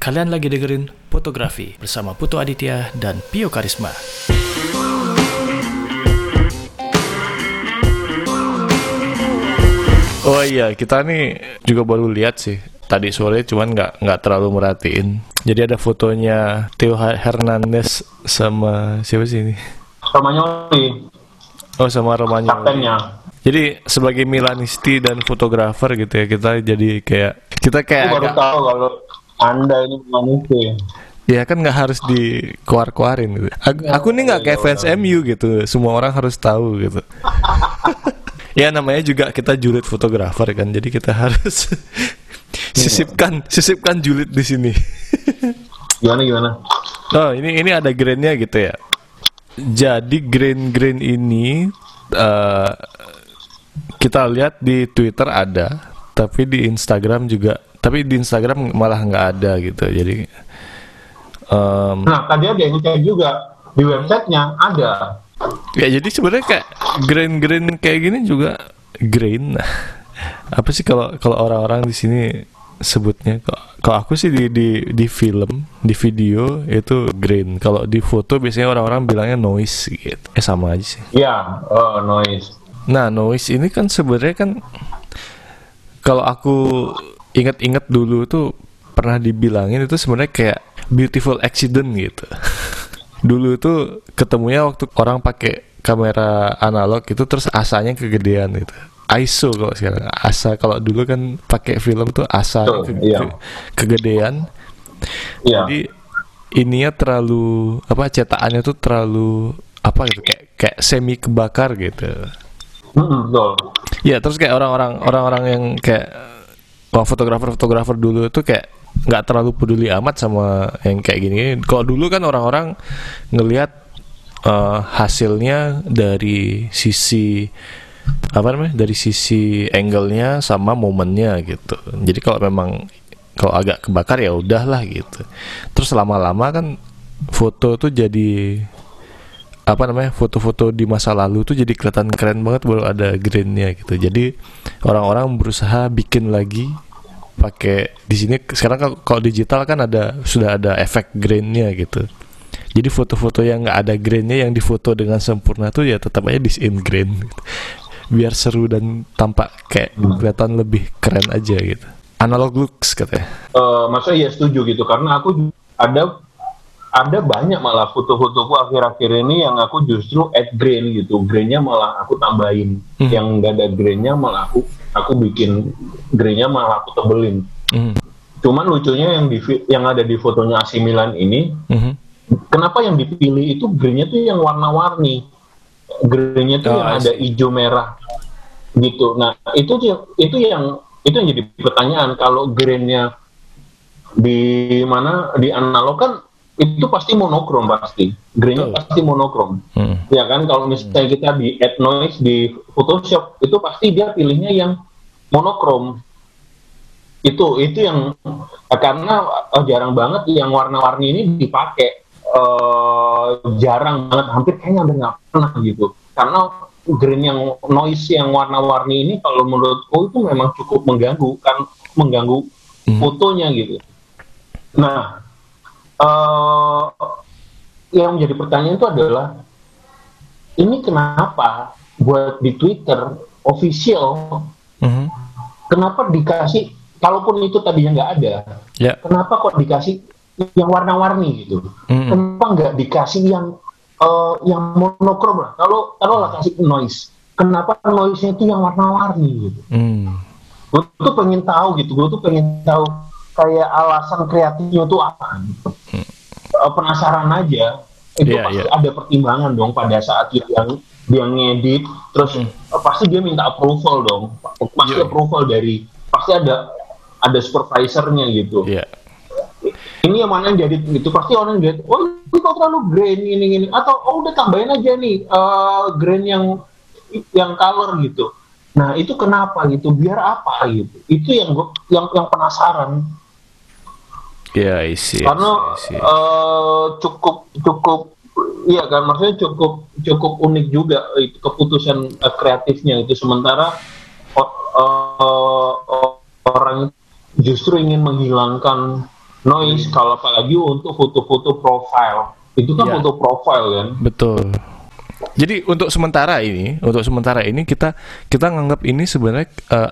Kalian lagi dengerin Fotografi bersama Putu Aditya dan Pio Karisma. Oh iya, kita nih juga baru lihat sih tadi sore, cuman nggak nggak terlalu merhatiin. Jadi ada fotonya Theo Hernandez sama siapa sih ini? Romagnoli, Oh sama Romagnoli. kaptennya. Jadi sebagai Milanisti dan fotografer gitu ya, kita jadi kayak kita kayak Aku baru agak- tahu kalau anda ini manusia. ya kan nggak harus dikeluar-keluarin gitu. Aku, aku nih nggak kayak fans MU gitu, semua orang harus tahu gitu. ya namanya juga kita julid fotografer kan, jadi kita harus sisipkan sisipkan julid di sini. Gimana gimana? Oh ini ini ada grainnya gitu ya. Jadi grain-grain ini eh, kita lihat di Twitter ada, tapi di Instagram juga, tapi di Instagram malah nggak ada gitu. Jadi em, Nah tadi ada yang cek juga di websitenya ada. ya jadi sebenarnya kayak grain-grain kayak gini juga grain. Apa sih kalau kalau orang-orang di sini sebutnya? Kalau- aku sih di di di film, di video itu grain. Kalau di foto biasanya orang-orang bilangnya noise gitu. Eh sama aja sih. Ya, oh, noise. Nah, noise ini kan sebenarnya kan kalau aku inget-inget dulu tuh pernah dibilangin itu sebenarnya kayak beautiful accident gitu. dulu itu ketemunya waktu orang pakai kamera analog itu terus asanya kegedean gitu. ISO kalau sekarang asa kalau dulu kan pakai film tuh asa Betul, iya. kegedean. Iya. Jadi ininya terlalu apa cetakannya tuh terlalu apa gitu kayak kayak semi kebakar gitu. Betul. Ya terus kayak orang-orang orang-orang yang kayak wah fotografer-fotografer dulu itu kayak nggak terlalu peduli amat sama yang kayak gini. Kalau dulu kan orang-orang ngelihat eh, hasilnya dari sisi apa namanya dari sisi angle-nya sama momennya gitu. Jadi kalau memang kalau agak kebakar ya udahlah gitu. Terus lama-lama kan foto tuh jadi apa namanya foto-foto di masa lalu tuh jadi kelihatan keren banget baru ada grainnya gitu. Jadi orang-orang berusaha bikin lagi pakai di sini sekarang kalau- digital kan ada sudah ada efek grainnya gitu. Jadi foto-foto yang nggak ada grainnya yang difoto dengan sempurna tuh ya tetap aja disin grain gitu. biar seru dan tampak kayak kelihatan lebih keren aja gitu. Analog looks katanya. Eh, maksudnya ya setuju gitu karena aku ada ada banyak malah foto-fotoku akhir-akhir ini yang aku justru add grain gitu. Grainnya malah aku tambahin. Hmm. yang nggak ada grainnya malah aku aku bikin grainnya malah aku tebelin. Mhm. cuman lucunya yang di yang ada di fotonya AC Milan ini Mhm. kenapa yang dipilih itu grainnya tuh yang warna-warni. Grainnya tuh Oh, yang ada hijau merah gitu. Nah itu itu yang itu yang jadi pertanyaan. Kalau grainnya di mana? Di analog kan itu pasti monokrom pasti. Grainnya pasti monokrom. Mhm. ya kan kalau misalnya kita di add noise di Photoshop itu pasti dia pilihnya yang monokrom. Itu itu yang karena eh, jarang banget yang warna-warni ini dipakai. Eh, jarang banget hampir kayaknya hampir nggak pernah gitu. Karena green yang noise yang warna-warni ini kalau menurutku itu memang cukup mengganggu kan mengganggu Hmm. fotonya gitu. Nah eh yang menjadi pertanyaan itu adalah ini kenapa buat di Twitter official Mhm. kenapa dikasih kalaupun itu tadinya nggak ada ya kenapa kok dikasih yang warna-warni gitu Mhm. kenapa nggak dikasih yang eh, yang monokrom lah kalau kalau lah kasih noise kenapa noise-nya itu yang warna-warni gitu Mhm. gue tuh pengen tahu gitu gue tuh pengen tahu kayak alasan kreatifnya tuh apa gitu. Eh, penasaran aja. Itu Iya, pasti iya. ada pertimbangan dong pada saat dia yang dia ngedit. Terus Hmm. eh, pasti dia minta approval dong. Pasti Iya. approval dari pasti ada ada supervisornya gitu. Ya ini yang mana yang jadi itu pasti orang lihat oh ini kok terlalu grain ini ini atau oh udah tambahin aja nih eh, grain yang yang color gitu. Nah itu kenapa gitu? Biar apa gitu? Itu yang gua yang yang penasaran ya isi karena eh, cukup cukup iya kan maksudnya cukup cukup unik juga itu keputusan eh, kreatifnya itu sementara o- eh, orang justru ingin menghilangkan noise kalau apalagi untuk foto-foto profile itu kan Iya. foto profile kan Betul. Jadi untuk sementara ini, untuk sementara ini kita kita nganggap ini sebenarnya eh,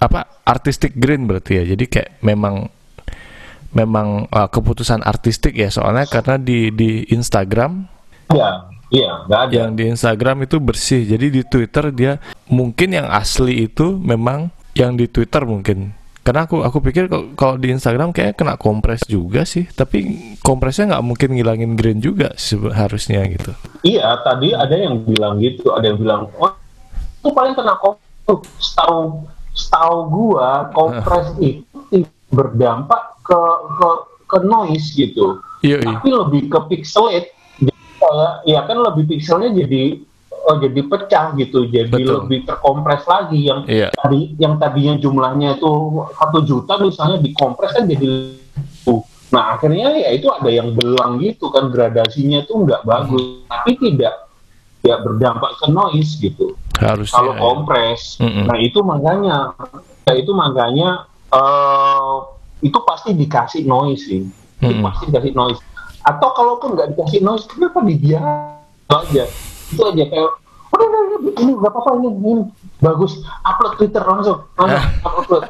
apa artistic green berarti ya. Jadi kayak memang memang eh, keputusan artistik ya soalnya karena di di Instagram iya iya ada yang di Instagram itu bersih. Jadi di Twitter dia mungkin yang asli itu memang yang di Twitter mungkin. Karena aku aku pikir kalau di Instagram kayak kena kompres juga sih, tapi kompresnya nggak mungkin ngilangin green juga seharusnya gitu. Iya, tadi ada yang bilang gitu, ada yang bilang, oh itu paling kena kompres. Setahu setahu gua kompres itu berdampak ke ke ke noise gitu. Iya, iya. Tapi lebih ke pixelate. Jadi kayak ya kan lebih pixelnya jadi oh, jadi pecah gitu, jadi Betul. lebih terkompres lagi yang Iya. tadi yang tadinya jumlahnya itu satu juta misalnya dikompres kan jadi Nah akhirnya ya itu ada yang belang gitu kan gradasinya itu nggak bagus, tapi tidak tidak berdampak ke noise gitu. Harusnya. Kalau ya. kompres, Mm-mm. nah itu makanya, ya itu makanya eh itu pasti dikasih noise sih, itu Mm-mm. pasti dikasih noise. Atau kalaupun nggak dikasih noise, kenapa dibiarkan aja? Itu aja kayak, udah, udah, udah, ini nggak apa-apa ini, ini bagus, upload Twitter langsung, langsung upload,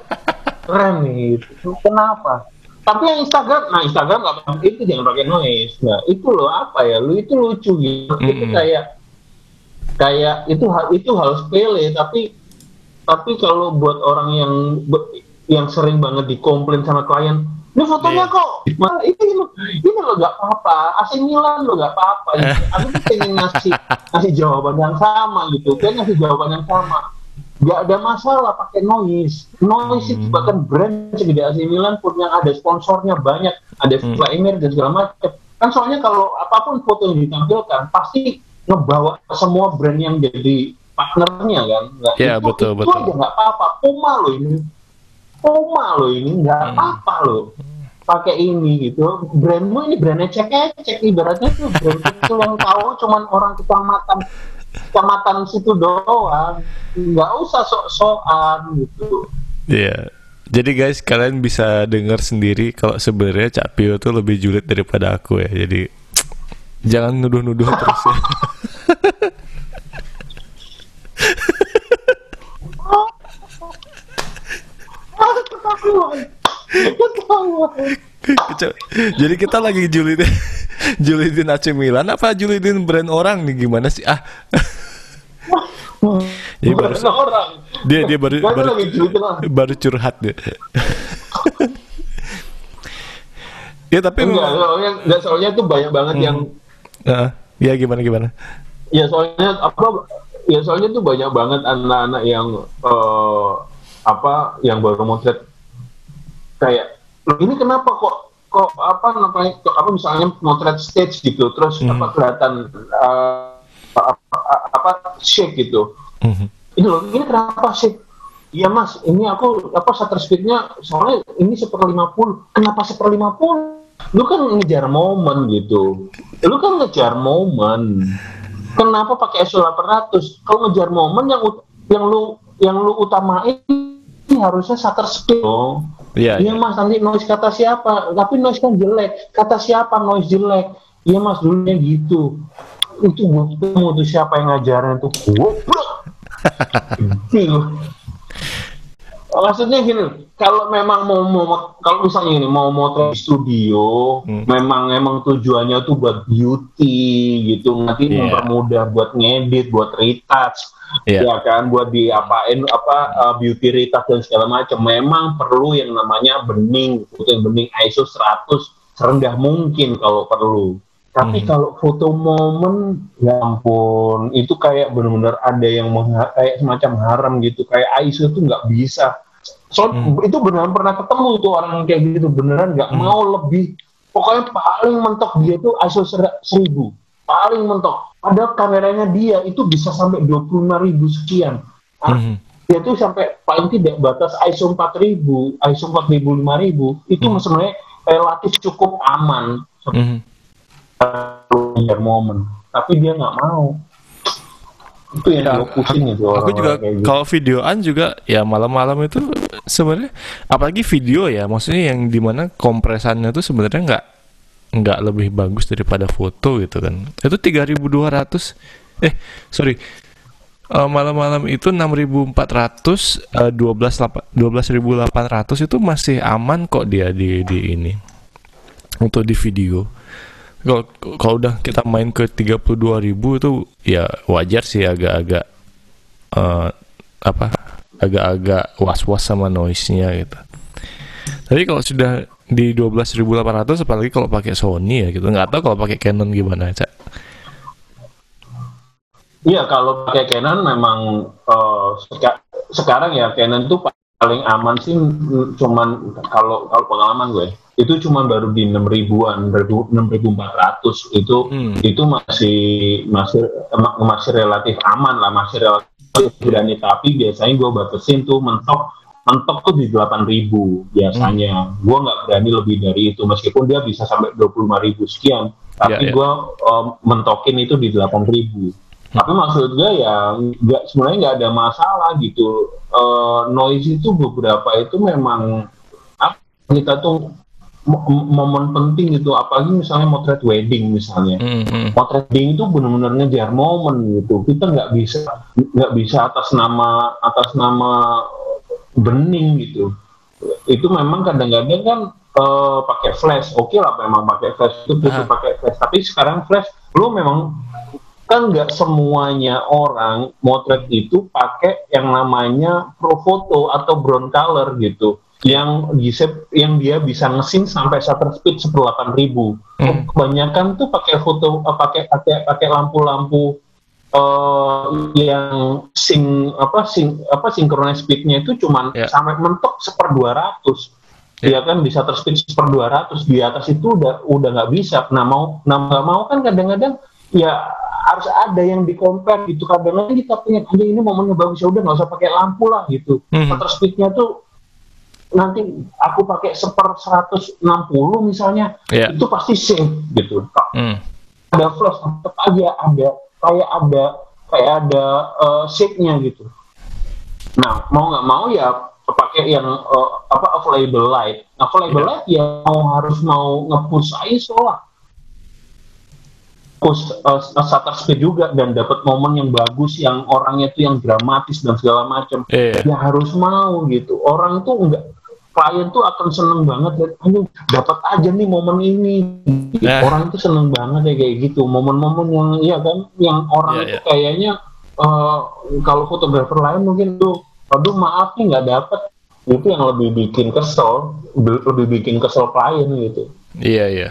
keren nih. gitu. Kenapa? Tapi yang Instagram, nah Instagram nggak itu jangan pakai noise. Nah itu loh apa ya? Lu itu lucu gitu. Itu Mm-mm. kayak kayak itu hal itu hal sepele tapi tapi kalau buat orang yang yang sering banget dikomplain sama klien ini fotonya Iya. kok Wah, ini lo ini lo nggak apa-apa AC Milan lo nggak apa-apa gitu. aku tuh pengen ngasih ngasih jawaban yang sama gitu pengen ngasih jawaban yang sama nggak ada masalah pakai noise noise itu bahkan brand segede AC Milan pun yang ada sponsornya banyak ada Hmm. Flamer dan segala macam kan soalnya kalau apa pun foto yang ditampilkan pasti ngebawa semua brand yang jadi partnernya kan Nggak, Iya, itu, betul, itu betul. aja nggak apa-apa Puma lo ini Puma lo ini nggak Hmm. apa-apa lo pakai ini gitu brandmu ini brandnya cek-cek ibaratnya tuh brand kecil yang tahu cuman orang kecamatan kecamatan situ doang nggak usah sok-sokan gitu Iya. Jadi guys, kalian bisa dengar sendiri kalau sebenarnya Cak Pio tuh lebih julid daripada aku ya. Jadi jangan nuduh-nuduh terus ya. ah ketahuan ketahuan Keco- Jadi kita lagi julidin julidin AC Milan apa julidin brand orang nih gimana sih? Ah. Jadi baru orang dia dia baru baru, baru curhat dia. ya tapi enggak soalnya enggak soalnya tuh banyak banget yang Heeh. ya gimana gimana? ya soalnya apa ya soalnya tuh banyak banget anak-anak yang eh, apa yang baru motret kayak "Loh, ini kenapa kok kok apa namanya kok apa misalnya motret stage gitu terus apa kelihatan eh, apa, apa shake gitu Mhm. ini loh ini kenapa shake Iya mas, ini aku apa shutter speednya soalnya ini seper 50. Kenapa seper 50? Lu kan ngejar momen gitu. Lu kan ngejar momen. Kenapa pakai ISO 800? Kalau ngejar momen yang yang lu yang lu utamain ini harusnya shutter speed dong. Iya. Iya mas, nanti noise kata siapa? Tapi noise kan jelek. Kata siapa noise jelek? Iya mas, dulunya gitu. Itu gue ketemu tuh siapa yang ngajarin tuh. Goblok. Maksudnya gini, kalau memang mau mau kalau misalnya ini mau motret di studio, Hmm. memang emang tujuannya tuh buat beauty gitu, nanti Iya. mempermudah buat ngedit, buat retouch, Iya. ya kan, buat diapain apa uh, beauty retouch dan segala macam. Memang perlu yang namanya bening, foto yang bening ISO 100 serendah mungkin kalau perlu. Tapi Hmm. kalau foto momen, ya ampun, itu kayak benar-benar ada yang kayak semacam haram gitu, kayak ISO itu nggak bisa. So, Hmm. itu beneran pernah ketemu tuh orang kayak gitu, beneran nggak mau lebih. Pokoknya paling mentok dia tuh ISO ser- 1000, paling mentok. Padahal kameranya dia itu bisa sampai 25.000 ribu sekian. Ah, Mhm. dia tuh sampai paling tidak batas ISO 4000, ISO 4000 5000 itu sebenarnya relatif cukup aman Mhm. biar momen tapi dia nggak mau itu yang Ya, pusing itu aku juga gitu. kalau videoan juga ya malam-malam itu sebenarnya apalagi video ya maksudnya yang di mana kompresannya tuh sebenarnya nggak nggak lebih bagus daripada foto gitu kan. Itu 3200 eh sorry. Eh, malam-malam itu 6400 eh, 12 lapa- 12800 itu masih aman kok dia di di ini. Untuk di video kalau udah kita main ke 32.000 itu ya wajar sih agak-agak eh, apa agak-agak was-was sama noise-nya gitu. Tapi kalau sudah di 12.800 apalagi kalau pakai Sony ya gitu. Nggak tahu kalau pakai Canon gimana, Cak. Iya kalau pakai Canon memang eh, seka- sekarang ya Canon tuh paling aman sih cuman kalau kalau pengalaman gue itu cuma baru di 6 ribuan 6400 itu Hmm. itu masih masih masih relatif aman lah masih relatif berani tapi biasanya gue batasin tuh mentok mentok tuh di 8000 biasanya gue nggak berani lebih dari itu meskipun dia bisa sampai 25000 sekian tapi Ya, ya. gue em, mentokin itu di 8000 tapi maksud gue ya nggak sebenarnya nggak ada masalah gitu. Eh, noise itu beberapa itu memang kita tuh mo- momen penting gitu. Apalagi misalnya motret wedding misalnya. Hmm, hmm. potret wedding itu benar-benar ngejar momen gitu. Kita nggak bisa nggak bisa atas nama atas nama bening gitu. Itu memang kadang-kadang kan eh, pakai flash. Oke lah memang pakai flash. Itu butuh Ah. pakai flash. Tapi sekarang flash lu memang kan nggak semuanya orang motret itu pakai yang namanya pro foto atau brown color gitu yang bisa yang dia bisa ngesin sampai shutter speed seperdelapan ribu Hmm. kebanyakan tuh pakai foto eh, pakai pakai pakai lampu-lampu eh yang sing apa sing apa synchronize speednya itu cuman Ya. sampai mentok seper 200 Ya. dia kan bisa terspeed seper 200 di atas itu udah udah nggak bisa nah mau nah nggak mau kan kadang-kadang ya harus ada yang di compare gitu kadang-kadang kita punya aja ini momennya bagus ya udah nggak usah pakai lampu lah gitu Hmm. shutter speednya tuh nanti aku pakai seper 160 misalnya Ya. itu pasti safe gitu Hmm. ada flash tetap aja ada kayak ada kayak ada uh, shape-nya gitu nah mau nggak mau ya pakai yang eh, apa available light nah available Iya. light ya mau harus mau nge-push ISO lah push eh, shutter speed juga dan dapat momen yang bagus yang orangnya tuh yang dramatis dan segala macam Iya. ya harus mau gitu orang tuh enggak klien tuh akan seneng banget dan aduh dapat aja nih momen ini Nah. orang tuh seneng banget ya kayak gitu momen-momen yang iya kan yang orang Iya, tuh iya. kayaknya eh, kalau fotografer lain mungkin tuh aduh maaf nih nggak dapet itu yang lebih bikin kesel lebih bikin kesel klien gitu Iya iya.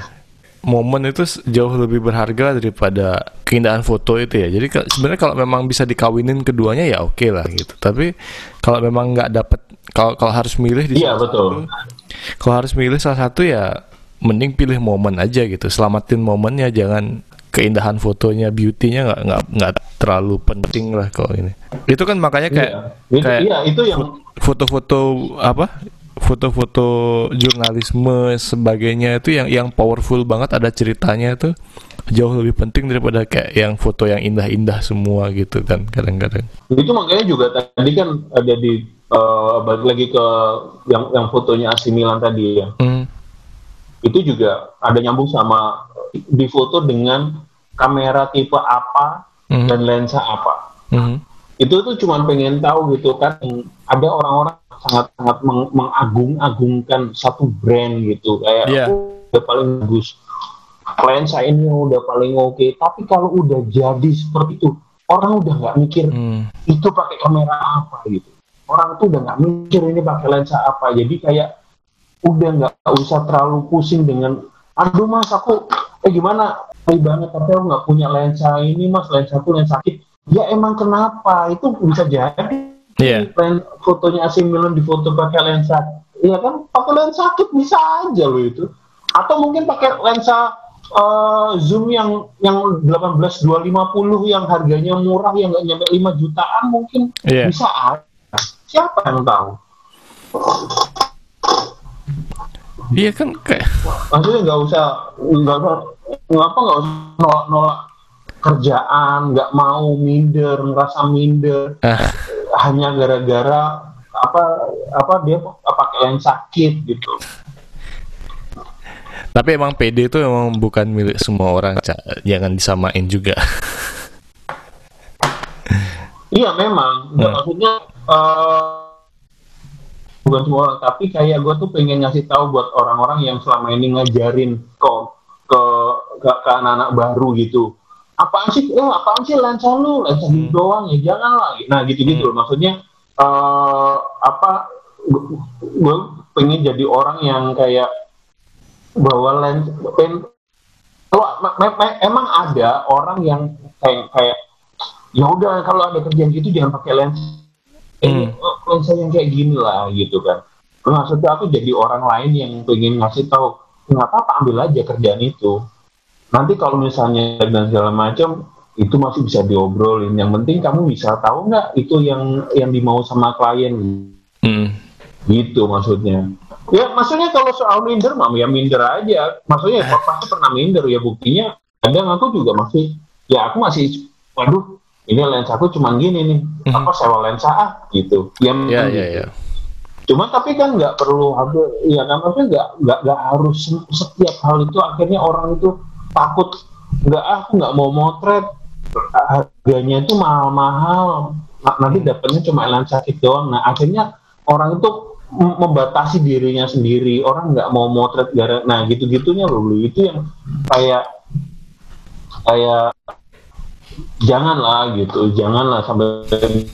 Momen itu jauh lebih berharga daripada keindahan foto itu ya. Jadi sebenarnya kalau memang bisa dikawinin keduanya ya oke lah gitu. Tapi kalau memang nggak dapet, kalau kalau harus milih di iya salah betul satu, kalau harus milih salah satu ya mending pilih momen aja gitu. Selamatin momennya, jangan keindahan fotonya, beauty-nya nggak nggak nggak terlalu penting lah kalau ini. Itu kan makanya kayak iya. itu, kayak iya itu yang foto-foto apa foto-foto jurnalisme sebagainya itu yang yang powerful banget ada ceritanya itu jauh lebih penting daripada kayak yang foto yang indah-indah semua gitu kan kadang-kadang itu makanya juga tadi kan ada di eh, balik lagi ke yang yang fotonya AC Milan tadi ya hmm. itu juga ada nyambung sama di foto dengan kamera tipe apa Mhm. dan lensa apa Mhm. itu tuh cuma pengen tahu gitu kan ada orang-orang sangat sangat meng- mengagung-agungkan satu brand gitu. Kayak. "Oh, udah paling bagus. Lensa ini udah paling oke. Tapi kalau udah jadi seperti itu orang udah nggak mikir Hmm. itu pakai kamera apa? gitu. Orang tuh udah nggak mikir ini pakai lensa apa. Jadi kayak udah nggak usah terlalu pusing dengan aduh mas aku eh gimana? Baik banget tapi aku nggak punya lensa ini mas. Lensa tuh lensa sakit. Ya emang kenapa? Itu bisa jadi Iya. Len- fotonya AC Milan difoto pakai lensa. Iya kan? Pakai lensa kit bisa aja loh itu. Atau mungkin pakai lensa eh, zoom yang yang 18 250 yang harganya murah yang nggak nyampe 5 jutaan mungkin. Iya. bisa ada siapa yang tahu? Iya kan kayak maksudnya nggak usah nggak ngapa nggak usah nolak nolak kerjaan nggak mau minder ngerasa minder Ah. hanya gara-gara apa apa dia pakai lensa kit gitu Tapi emang PD itu emang bukan milik semua orang, Cak. Jangan disamain juga. Iya memang, Nggak, Hmm. maksudnya eh, bukan semua orang, tapi kayak gue tuh pengen ngasih tahu buat orang-orang yang selama ini ngajarin ke ke, ke anak-anak baru gitu. Apaan sih? Eh, apaan sih lensa lu? Lensa gitu doang ya, jangan lah. Nah gitu-gitu loh. Maksudnya eh apa? Gue pengen jadi orang yang kayak bawa lens pen emang ada orang yang kayak kayak ya udah kalau ada kerjaan gitu jangan pakai lens Hmm. eh, lensa yang kayak gini lah gitu kan maksudnya aku jadi orang lain yang pengen ngasih tahu nggak apa-apa ambil aja kerjaan itu nanti kalau misalnya dan segala macam itu masih bisa diobrolin. Yang penting kamu bisa tahu nggak itu yang yang dimau sama klien? Hmm. gitu maksudnya. Ya maksudnya kalau soal minder mah ya minder aja. Maksudnya ya, pasti pernah minder. Ya buktinya kadang aku juga masih ya aku masih waduh ini lensa aku cuman gini nih. Apa sewa lensa ah? Gitu. Ya, Ya, gitu. ya, ya. Cuma tapi kan nggak perlu habis, ya kan? Maksudnya nggak nggak harus se- setiap hal itu akhirnya orang itu takut nggak ah, aku nggak mau motret. Harganya itu mahal-mahal. Nah, nanti dapatnya cuma lensa kit doang. Nah akhirnya orang itu membatasi dirinya sendiri. Orang nggak mau motret gara, nah gitu-gitunya loh Lu. itu yang kayak kayak janganlah gitu, janganlah sampai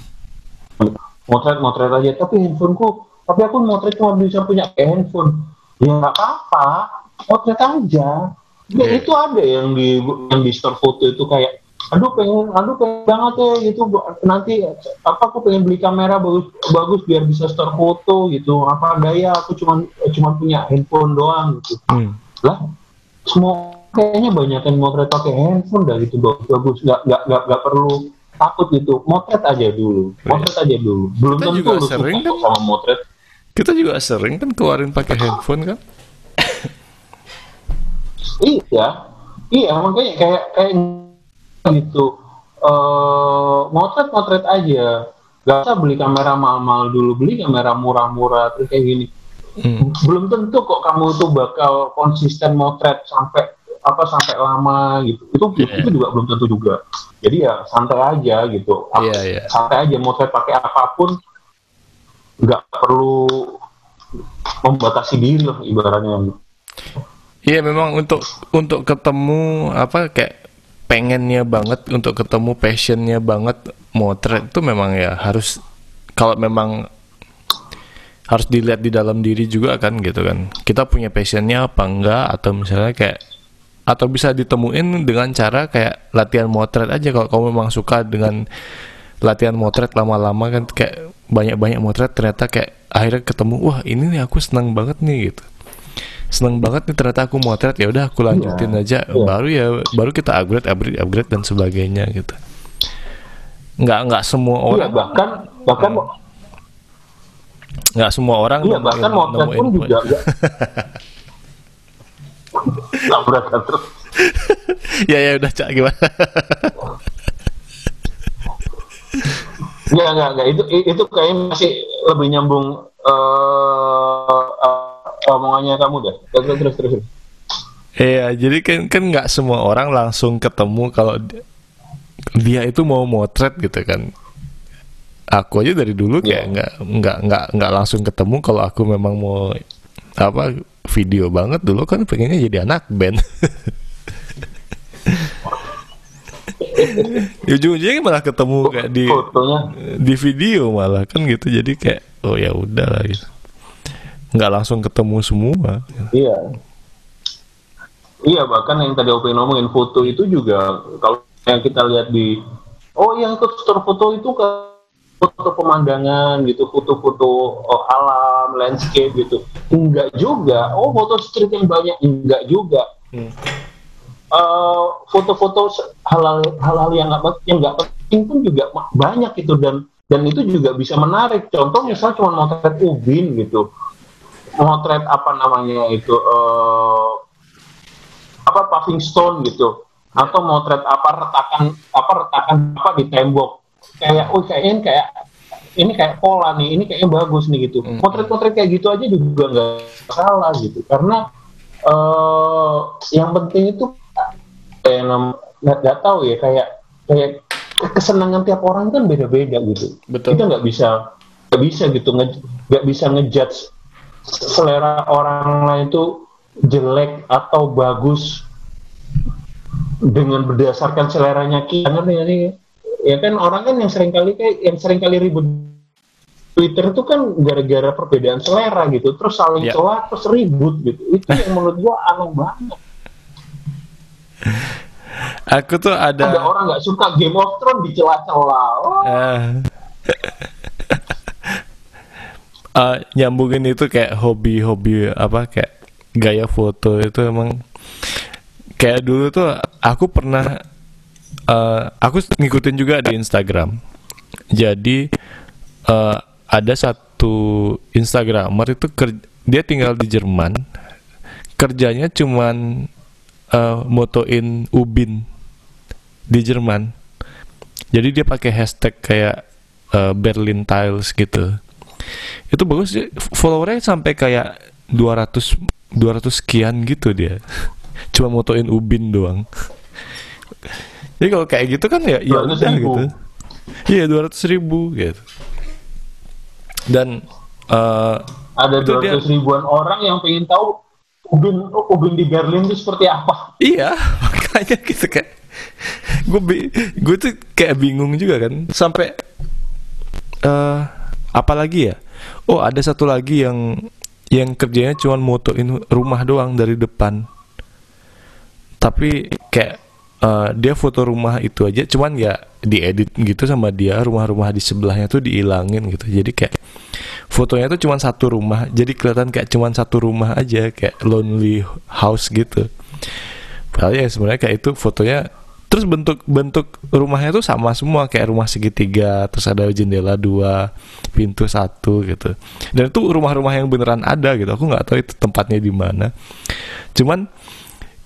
motret motret aja. Tapi handphoneku tapi aku motret cuma bisa punya handphone. Ya nggak apa-apa. Motret aja ya, Iya. itu ada yang di yang di store foto itu kayak aduh pengen aduh pengen banget ya gitu nanti apa aku pengen beli kamera bagus bagus biar bisa store foto gitu apa daya aku cuma cuma punya handphone doang gitu Hmm. lah semua kayaknya banyak yang motret pakai handphone dah gitu bagus bagus nggak nggak nggak nggak perlu takut gitu motret aja dulu motret aja dulu belum Kita tentu juga sering kan? sama motret Kita juga sering kan keluarin pakai handphone kan? Iya. Iya makanya kayak kayak gitu. Eh motret motret aja. Gak usah beli kamera mahal-mahal dulu. Beli kamera murah-murah terus kayak gini. Hmm. belum tentu kok kamu tuh bakal konsisten motret sampai apa sampai lama gitu. Itu Iya. itu juga belum tentu juga. Jadi ya santai aja gitu. Ap- Iya, iya. santai aja motret pakai apa pun. Nggak perlu membatasi diri lah ibaratnya Iya memang untuk untuk ketemu apa kayak pengennya banget untuk ketemu passionnya banget motret itu memang ya harus kalau memang harus dilihat di dalam diri juga kan gitu kan. Kita punya passionnya apa enggak atau misalnya kayak atau bisa ditemuin dengan cara kayak latihan motret aja. Kalau kamu memang suka dengan latihan motret lama-lama kan kayak banyak-banyak motret ternyata kayak akhirnya ketemu wah ini nih aku senang banget nih gitu seneng banget nih ternyata aku motret. Ya udah aku lanjutin aja. Iya. baru ya baru kita upgrade upgrade upgrade dan sebagainya gitu. Nggak nggak semua iya orang bahkan bahkan nggak semua orang iya bahkan motret pun juga nggak tabrakan terus. Ya ya udah cak gimana? Enggak, enggak, enggak. Itu itu kayaknya masih lebih nyambung eh, omongannya kamu dah. Terus terus terus. Iya, jadi kan kan nggak semua orang langsung ketemu kalau di- dia itu mau motret gitu kan. Aku aja dari dulu kayak Iya. nggak nggak nggak nggak langsung ketemu kalau aku memang mau apa video banget dulu kan pengennya jadi anak band. Ya, Ujung-ujungnya malah ketemu kayak di Fotonya di video malah kan gitu jadi kayak oh ya udah lah gitu. Nggak langsung ketemu semua. Iya. Iya, bahkan yang tadi Opi ngomongin foto itu juga kalau yang kita lihat di oh yang ikut store foto itu ke foto pemandangan gitu, foto-foto oh, alam, landscape gitu. Enggak juga. Oh, foto street yang banyak enggak juga. Eh, foto-foto se- hal-hal hal-hal yang nggak yang nggak penting pun juga banyak itu dan dan itu juga bisa menarik. Contoh misal cuma motret ubin gitu, motret apa namanya itu eh, apa paving stone gitu. atau motret apa retakan apa retakan apa di tembok kayak oh kayak ini kayak ini kayak pola nih ini kayaknya bagus nih gitu Hmm. motret-motret kayak gitu aja juga nggak salah gitu karena eh yang penting itu kayak nam- nggak tahu ya kayak kayak kesenangan tiap orang kan beda-beda gitu Betul. kita nggak bisa nggak bisa gitu nge- nggak bisa ngejudge selera orang lain itu jelek atau bagus dengan berdasarkan seleranya kita kan ini. Ya kan orang kan yang sering kali kayak yang sering kali ribut. Twitter itu kan gara-gara perbedaan selera gitu terus saling Ya. celah terus ribut gitu. Itu yang menurut gua aneh banget. Aku tuh ada, ada orang nggak suka Game of Thrones dicela-cela Wah, Eh. Eh, nyambungin itu kayak hobi-hobi apa kayak gaya foto itu emang kayak dulu tuh aku pernah eh, aku ngikutin juga di Instagram. Jadi eh, ada satu Instagramer itu ker- dia tinggal di Jerman. Kerjanya cuman eh, motoin ubin di Jerman. Jadi dia pakai hashtag kayak eh, Berlin Tiles gitu. Itu bagus sih. Followernya sampai kayak 200 200 sekian gitu dia. Cuma motoin ubin doang. Jadi kalau kayak gitu kan ya ya 200 udah gitu. Iya 200 ribu gitu. Dan eh, ada dia- 200 ribuan orang yang pengen tahu ubin ubin di Berlin itu seperti apa Iya, makanya gitu kayak gue gue tuh kayak bingung juga kan sampai eh apalagi ya? Oh ada satu lagi yang yang kerjanya cuma motoin rumah doang dari depan. Tapi kayak eh, dia foto rumah itu aja, cuman ya diedit gitu sama dia rumah-rumah di sebelahnya tuh dihilangin gitu. Jadi kayak fotonya tuh cuma satu rumah, jadi kelihatan kayak cuma satu rumah aja, kayak lonely house gitu. Padahal ya sebenarnya kayak itu fotonya terus bentuk bentuk rumahnya tuh sama semua kayak rumah segitiga terus ada jendela dua pintu satu gitu. Dan itu rumah-rumah yang beneran ada gitu aku nggak tahu itu tempatnya di mana. Cuman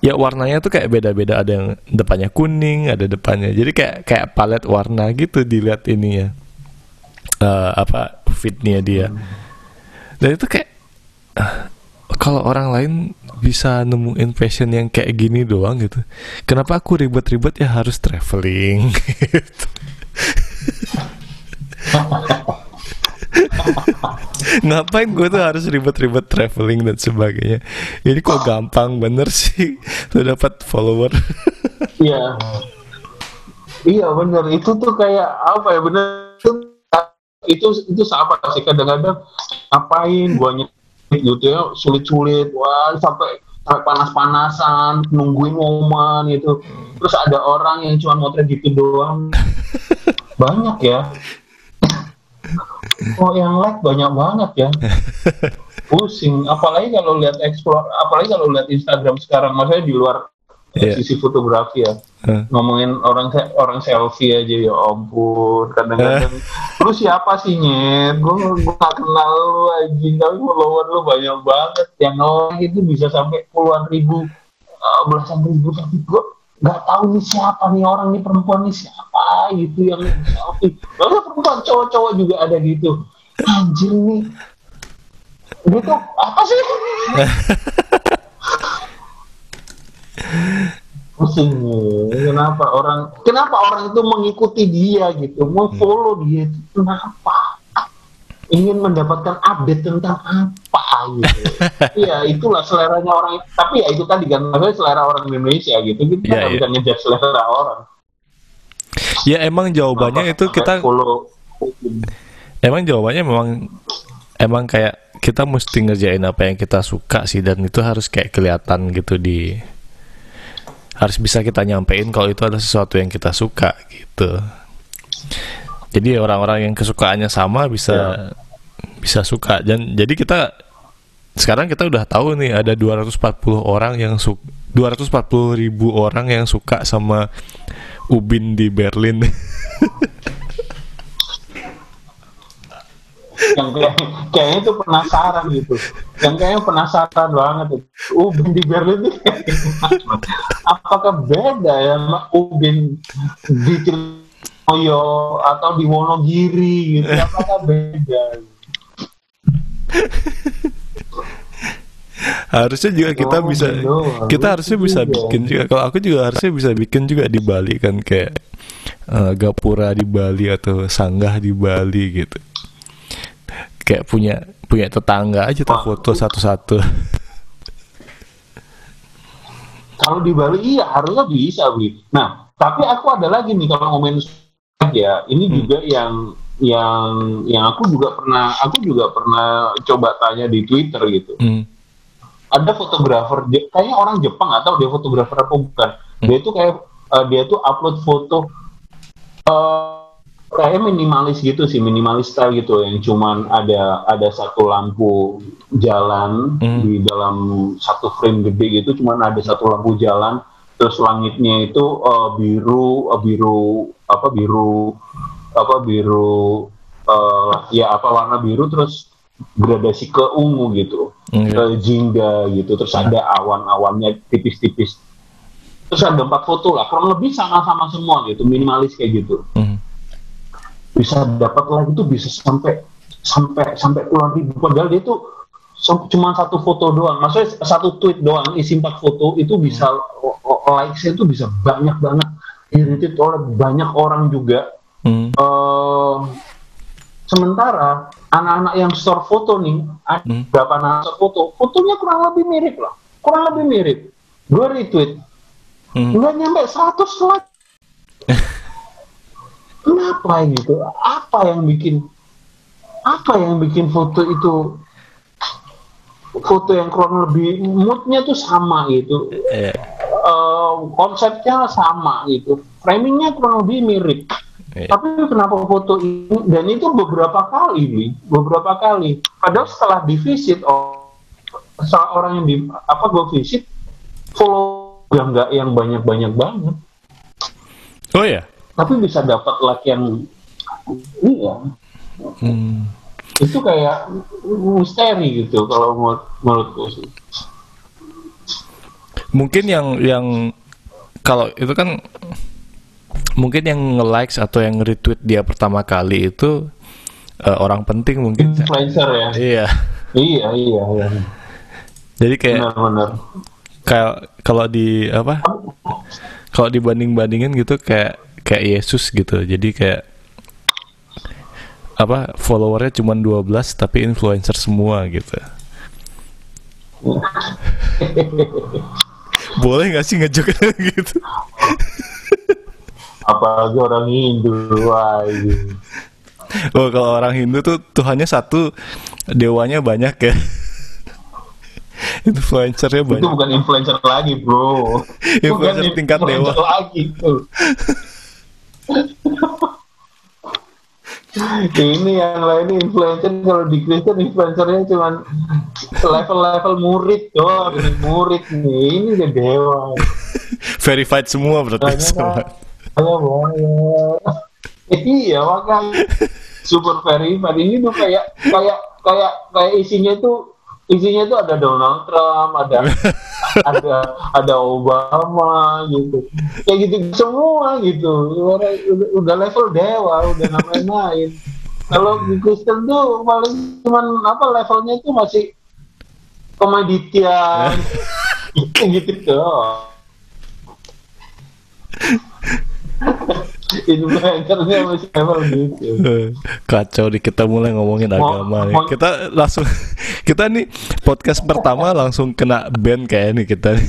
ya warnanya tuh kayak beda-beda ada yang depannya kuning ada depannya jadi kayak kayak palet warna gitu dilihat ini ya Eh, apa fitnya dia. Dan itu kayak ah, kalau orang lain bisa nemuin fashion yang kayak gini doang gitu. Kenapa aku ribet-ribet ya harus traveling? Gitu. ngapain gue tuh harus ribet-ribet traveling dan sebagainya? Ini kok gampang bener sih? Tuh dapat follower. Iya. Iya bener. Itu tuh kayak apa ya? Bener. Itu itu apa sih. Kadang-kadang ngapain? Nyet gitu ya sulit-sulit. Wah sampai sampai panas-panasan nungguin momen gitu. Terus ada orang yang cuma motret gitu doang. Banyak ya. Oh yang like banyak banget ya. Pusing. Apalagi kalau lihat explore apalagi kalau lihat Instagram sekarang maksudnya di luar Iya. sisi fotografi ya. Hah. ngomongin orang orang selfie aja ya ampun kadang-kadang. Lu siapa sih nyet gue gak kenal lu anjing. Tapi follower lu banyak banget. Yang like itu bisa sampai puluhan ribu eh, belasan ribu. Tapi gue nggak tahu nih siapa nih orang nih perempuan nih siapa gitu yang selfie. Lalu perempuan cowok-cowok juga ada gitu. Anjir nih. Gitu apa sih pusing nih. kenapa orang kenapa orang itu mengikuti dia gitu mau follow dia itu kenapa ingin mendapatkan update tentang apa gitu iya itulah seleranya orang tapi ya itu tadi kan maksudnya selera orang Indonesia gitu kita Iya, nggak iya. bisa ngejudge selera orang ya emang jawabannya Apa itu kita follow Emang jawabannya memang emang kayak kita mesti ngerjain apa yang kita suka sih dan itu harus kayak kelihatan gitu di harus bisa kita nyampein kalau itu ada sesuatu yang kita suka gitu. Jadi orang-orang yang kesukaannya sama bisa bisa suka dan jadi kita sekarang kita udah tahu nih ada 240 orang yang su 240 ribu orang yang suka sama Ubin di Berlin. yang kayak kayaknya itu penasaran gitu. Yang kayaknya penasaran banget ubin di Berlin itu apakah beda ya sama ubin di Cilmoyo atau di Wonogiri gitu? Apakah beda? Harusnya juga kita Oh, bisa gitu. kita harusnya bisa Iya. bikin juga. Kalau aku juga harusnya bisa bikin juga di Bali kan kayak eh, gapura di Bali atau sanggah di Bali gitu kayak punya punya tetangga aja tak foto satu-satu Kalau di Bali iya harusnya bisa beli. Nah, tapi aku ada lagi nih kalau ngomongin ya, ini Hmm. juga yang yang yang aku juga pernah aku juga pernah coba tanya di Twitter gitu. Hmm. Ada fotografer dia kayaknya orang Jepang atau dia fotografer apa bukan. Dia itu kayak eh, dia tuh upload foto eh kayak minimalis gitu sih, minimalis style gitu yang cuman ada ada satu lampu jalan Hmm. di dalam satu frame gede gitu, cuman ada satu lampu jalan, terus langitnya itu eh, biru, eh, biru apa biru apa biru eh, ya apa warna biru terus gradasi ke ungu gitu, Hmm, ke jingga gitu, terus ada awan-awannya tipis-tipis. Terus ada empat foto lah, kurang lebih sama-sama semua gitu, minimalis kayak gitu Hmm. Bisa dapat like itu bisa sampai sampai sampai puluhan ribu. Padahal dia so- cuma satu foto doang. Maksudnya satu tweet doang isi empat foto itu bisa o- likes-nya itu bisa banyak banget. Di-retweet oleh banyak orang juga. Hmm. Eh, sementara anak-anak yang store foto nih ada Hmm. berapa anak store foto fotonya kurang lebih mirip lah. Kurang lebih mirip. Gue retweet. Hmm. nggak nyampe 100 like kenapa gitu apa yang bikin apa yang bikin foto itu foto yang kurang lebih moodnya tuh sama gitu. Iya. Eh, konsepnya sama gitu. Framingnya kurang lebih mirip. Iya. tapi kenapa foto ini dan itu beberapa kali nih beberapa kali. Padahal setelah di visit oh, seorang yang di apa gue visit follow yang nggak yang banyak banyak banget. Oh ya tapi bisa dapat like yang iya Hmm. itu kayak misteri gitu kalau menurut menurutku sih. Mungkin yang yang kalau itu kan mungkin yang nge-likes atau yang retweet dia pertama kali itu eh, orang penting mungkin. Influencer ya? Iya. Iya iya iya. Jadi kayak benar-benar. kayak kalau di apa? Kalau dibanding bandingin gitu kayak kayak Yesus gitu. Jadi kayak apa followernya cuma 12 tapi influencer semua gitu. Boleh nggak sih ngejok gitu? Apalagi orang Hindu wah iya. oh kalau orang Hindu tuh Tuhannya satu dewanya banyak ya. Influencernya itu banyak. bukan influencer lagi bro. Influencer Bukan tingkat influencer dewa. lagi tuh ini yang lain influencer kalau di Kristen influencernya cuma level-level murid doang murid nih. Ini udah dewa. Verified semua berarti semua. Boleh. iya makanya. Super verified. Ini tuh kayak kayak kayak kayak isinya tuh isinya tuh ada Donald Trump ada ada ada Obama gitu. Kayak gitu semua gitu. Udah, udah- level dewa udah namanya main. Kalau di Kristen tuh paling cuman apa levelnya tuh masih komedian. Gitu gitu influencernya masih level gitu Kacau nih kita mulai ngomongin Mau- agama nih. mau- Kita langsung kita nih podcast pertama langsung kena ban kayak nih kita. nih.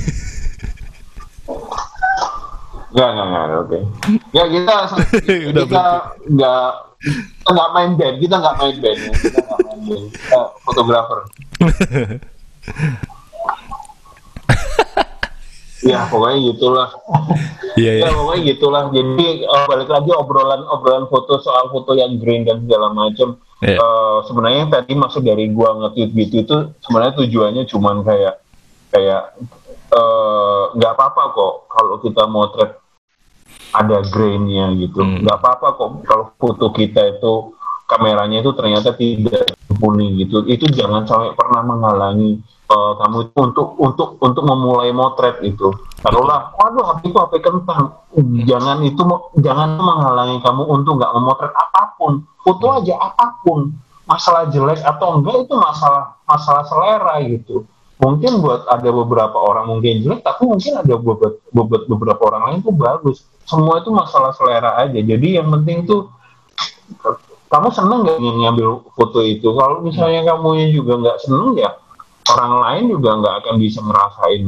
Enggak, enggak, enggak, oke. Ya kita Udah kita enggak kita enggak main band, kita enggak main band. Kita enggak main band. Kita fotografer. ya pokoknya gitulah. Iya ya ya. pokoknya gitulah. Jadi eh, balik lagi obrolan obrolan foto soal foto yang green dan segala macam. Iya. Eh, sebenarnya tadi maksud dari gua nge-tweet gitu itu sebenarnya tujuannya cuman kayak kayak eh, nggak apa-apa kok kalau kita motret ada grainnya gitu Hmm. nggak apa-apa kok kalau foto kita itu kameranya itu ternyata tidak mumpuni gitu itu jangan sampai pernah menghalangi uh, kamu itu untuk untuk untuk memulai motret itu. Taruhlah waduh HP itu HP kentang. Jangan itu jangan menghalangi kamu untuk nggak memotret apa pun. Foto aja apa pun. Masalah jelek atau enggak itu masalah masalah selera gitu. Mungkin buat ada beberapa orang mungkin jelek tapi mungkin ada beberapa, beberapa, orang lain tuh bagus. Semua itu masalah selera aja. Jadi yang penting tuh kamu seneng nggak ngambil foto itu? Kalau misalnya kamu juga nggak seneng ya orang lain juga nggak akan bisa ngerasain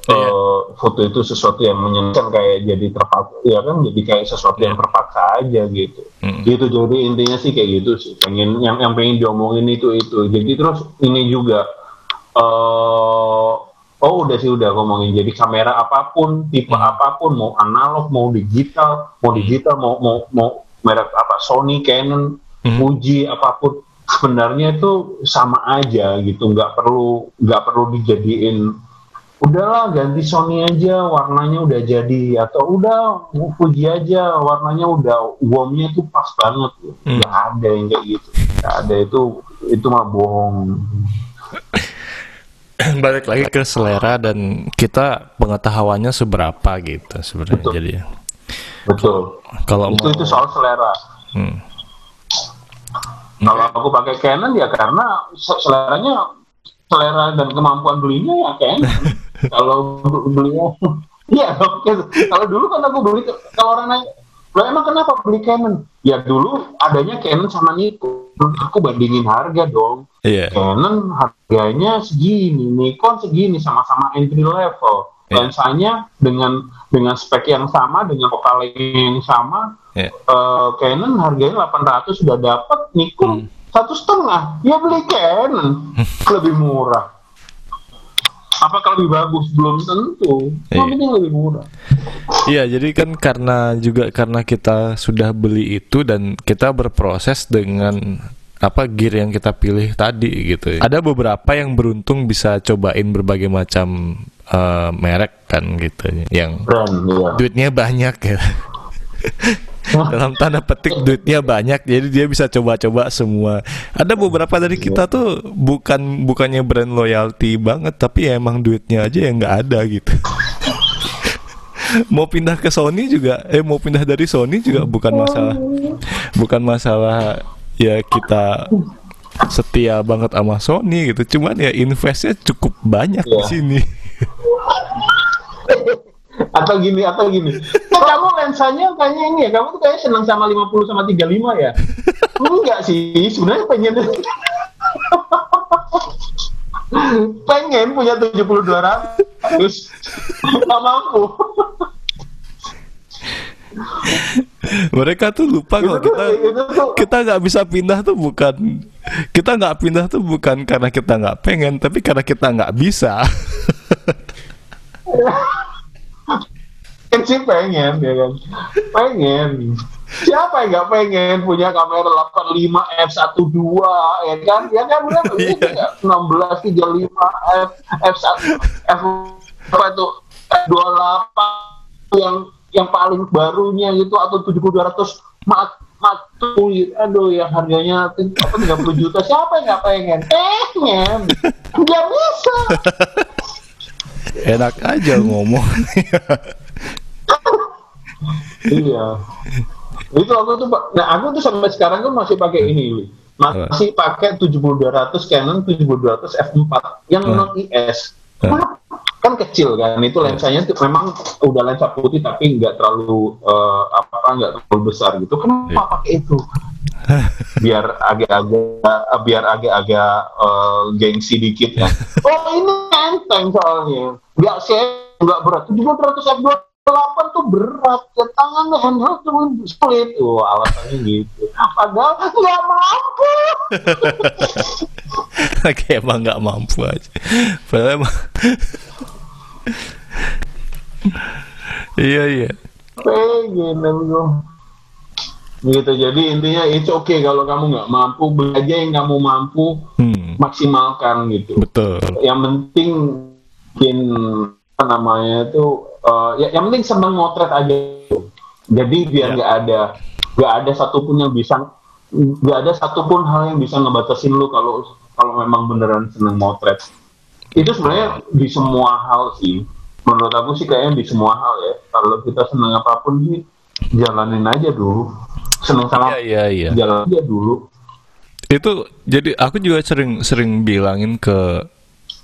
Iya. eh, foto itu sesuatu yang menyenangkan kayak jadi terpaksa ya kan jadi kayak sesuatu yang terpaksa aja gitu Mm. gitu jadi intinya sih kayak gitu sih pengen yang yang pengen diomongin itu itu jadi terus ini juga eh oh udah sih udah ngomongin jadi kamera apa pun tipe Hmm. apa pun mau analog mau digital mau digital mau mau mau merek apa Sony Canon Hmm. Fuji apa pun sebenarnya itu sama aja gitu nggak perlu nggak perlu dijadiin udahlah ganti Sony aja warnanya udah jadi atau udah Fuji aja warnanya udah warmnya tuh pas banget. Hmm. nggak ada yang kayak gitu nggak ada itu itu mah bohong. Balik lagi ke selera dan kita pengetahuannya seberapa gitu sebenarnya jadi betul. Kalau itu mau itu soal selera. Hmm. Kalau aku pakai Canon ya karena se- seleranya selera dan kemampuan belinya ya Canon. Kalau belinya iya oke. Kalau dulu kan aku beli kalau orang nanya lo emang kenapa beli Canon? Ya dulu adanya Canon sama Nikon. Aku bandingin harga dong. Iya. Canon harganya segini, Nikon segini, sama-sama entry level. Iya. Lensanya dengan dengan spek yang sama, dengan vokal yang sama, iya eh, Canon harganya 800 sudah dapat, Nikon satu setengah, ya beli Canon lebih murah. Apakah lebih bagus? Belum tentu. Iya. Yang penting lebih murah. Iya, jadi kan karena juga karena kita sudah beli itu dan kita berproses dengan apa gear yang kita pilih tadi gitu. ya. Ada beberapa yang beruntung bisa cobain berbagai macam eh, merek kan gitu yang Brand, ya. duitnya banyak ya. Dalam tanda petik duitnya banyak jadi dia bisa coba-coba semua. Ada beberapa dari kita tuh bukan bukannya brand loyalty banget tapi ya emang duitnya aja yang nggak ada gitu. mau pindah ke Sony juga eh mau pindah dari Sony juga bukan masalah bukan masalah ya kita setia banget sama Sony gitu. Cuman ya investnya cukup banyak di Iya. sini. Atau gini atau gini. Nah, kamu lensanya kayaknya ini ya? Kamu tuh kayaknya senang sama 50 sama 35 ya? Enggak sih. Sebenarnya pengen pengen punya 70 200 terus nggak mampu mereka tuh lupa tuh kita kita nggak bisa pindah tuh bukan kita nggak pindah tuh bukan karena kita nggak pengen tapi karena kita nggak bisa. Kan sih pengen ya kan? Pengen. Siapa yang nggak pengen punya kamera 85 f12 ya kan? Ya kan benar Iya. 16 35 f f1 f apa itu F28 yang yang paling barunya gitu atau 7200 mat matu aduh yang harganya apa 30 juta. Siapa yang nggak pengen? Pengen. Nggak bisa. Enak aja ngomong. Iya. Itu aku tuh nah aku tuh sampai sekarang tuh masih pakai ini. Masih pakai 7200 Canon 7200 f4 yang non IS. Kan kecil kan itu lensanya tuh memang udah lensa putih tapi nggak terlalu eh, apa nggak terlalu besar gitu. Kenapa Iya. pakai itu? Biar agak-agak biar agak-agak eh, gengsi dikit ya. Oh ini enteng soalnya. Nggak sih nggak berat. 7200 f28 tuh berat. Ke tangannya handheld cuma sulit. Oh alasannya gitu. Padahal nggak mampu. Kayak emang nggak mampu aja. Padahal emang iya iya. Pengen aku gitu jadi intinya itu oke kalau kamu nggak mampu beli aja yang kamu mampu hmm, maksimalkan gitu. Betul. Yang penting bikin apa namanya itu eh, ya yang penting seneng motret aja. Gitu. jadi biar Ya. nggak ada nggak ada satupun yang bisa nggak ada satupun hal yang bisa ngebatasin lu kalau kalau memang beneran seneng motret itu sebenarnya di semua hal sih. Menurut aku sih kayaknya di semua hal ya. Kalau kita seneng apa pun sih jalanin aja dulu. Seneng sama Iya, iya, iya. jalan aja dulu. Itu jadi aku juga sering sering bilangin ke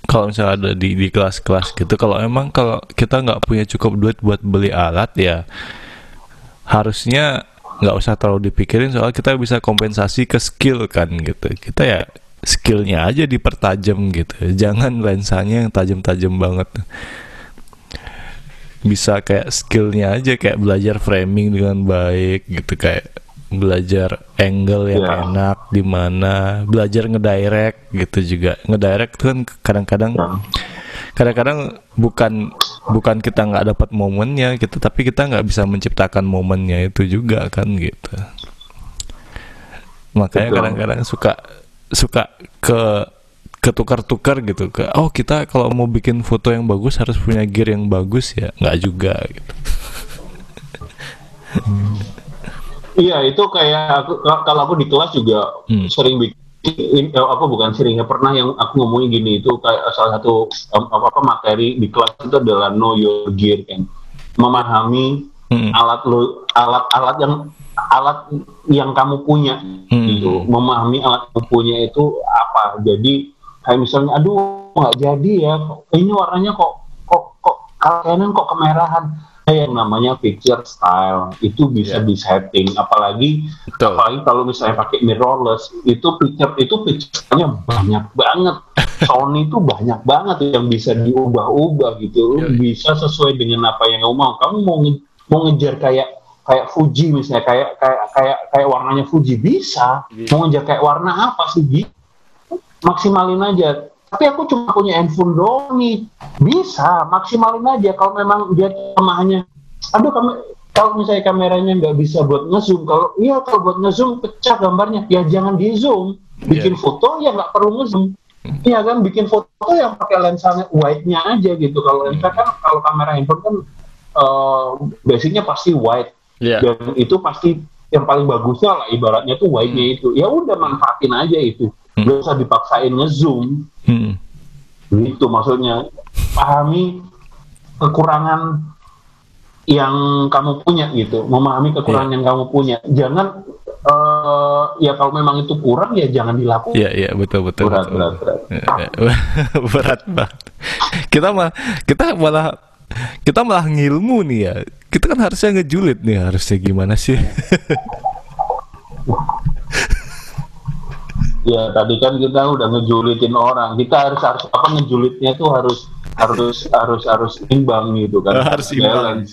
kalau misalnya ada di di kelas-kelas gitu kalau emang kalau kita nggak punya cukup duit buat beli alat ya harusnya nggak usah terlalu dipikirin soal kita bisa kompensasi ke skill kan gitu. Kita ya skillnya aja dipertajam gitu. Jangan lensanya yang tajam-tajam banget. Bisa kayak skillnya aja kayak belajar framing dengan baik gitu kayak belajar angle yang Ya. enak di mana belajar ngedirect gitu juga. Ngedirect kan kadang-kadang Ya. kadang-kadang bukan bukan kita nggak dapat momennya gitu tapi kita nggak bisa menciptakan momennya itu juga kan gitu. Makanya kadang-kadang suka suka ke ketukar-tukar gitu. Ke oh kita kalau mau bikin foto yang bagus harus punya gear yang bagus ya? Nggak juga gitu. Iya itu kayak aku ka- kalau aku di kelas juga Hmm. sering bikin eh, apa bukan sering ya pernah yang aku ngomongin gini itu kayak salah satu apa apa materi di kelas itu adalah know your gear kan. Memahami Hmm. alat lu alat-alat yang alat yang kamu punya Hmm. gitu memahami alat kamu punya itu apa jadi kayak misalnya aduh nggak jadi ya ini warnanya kok kok kok kalian kok kemerahan kayak yang namanya picture style itu bisa Iya. disetting apalagi Betul. apalagi kalau misalnya pakai mirrorless itu picture itu picture-nya banyak banget Sony itu banyak banget yang bisa diubah-ubah gitu Lu Iya. bisa sesuai dengan apa yang kamu mau kamu mau nge- mau ngejar kayak kayak Fuji misalnya kayak kayak kayak kayak warnanya Fuji bisa. Mau ngejar kayak warna apa sih Bi? maksimalin aja. Tapi aku cuma punya handphone doang nih. Bisa maksimalin aja. Kalau memang dia kelemahannya aduh kamu kalau misalnya kameranya nggak bisa buat ngezoom kalau iya kalau buat ngezoom pecah gambarnya. Ya jangan di zoom bikin Iya. foto ya nggak perlu ngezoom. Iya kan bikin foto yang pakai lensanya wide-nya aja gitu. Kalau lensa kan kalau kamera handphone kan eh, basicnya pasti wide Iya. dan itu pasti yang paling bagusnya lah ibaratnya tuh wide-nya itu ya udah manfaatin aja itu Hmm. nggak usah dipaksain ngezoom Hmm. gitu maksudnya pahami kekurangan yang kamu punya gitu memahami kekurangan yang kamu punya jangan eh, ya kalau memang itu kurang ya jangan dilakukan Iya iya betul betul. berat betul. berat berat Ya, ya. berat banget. Kita mah kita malah kita malah ngilmu nih ya. Kita kan harusnya ngejulit nih harusnya gimana sih? ya tadi kan kita udah ngejulitin orang kita harus harus apa ngejulitnya tuh harus harus harus harus imbang gitu kan harus imbang. Balance.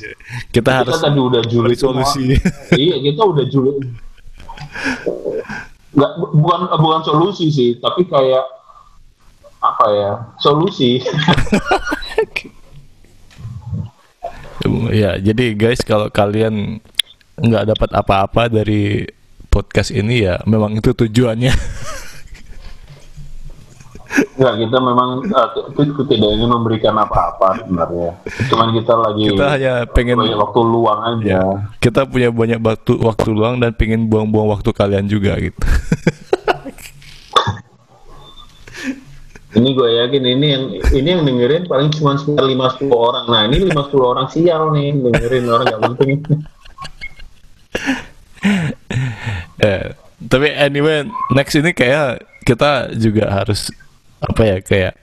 Kita kita harus tadi udah julid solusi. iya kita udah julid nggak bu- bukan bukan solusi sih tapi kayak apa ya solusi ya, jadi guys kalau kalian nggak dapat apa-apa dari podcast ini ya memang itu tujuannya. nggak kita memang uh, tidak ingin memberikan apa-apa sebenarnya cuman kita lagi Kita hanya pengen banyak waktu luang aja ya, kita punya banyak waktu waktu luang dan pengen buang-buang waktu kalian juga gitu. Ini gue yakin ini yang ini yang dengerin paling cuma sekitar lima sepuluh orang. Nah ini lima sepuluh orang sial nih dengerin orang nggak penting. Eh, tapi anyway, next ini kayak kita juga harus apa ya kayak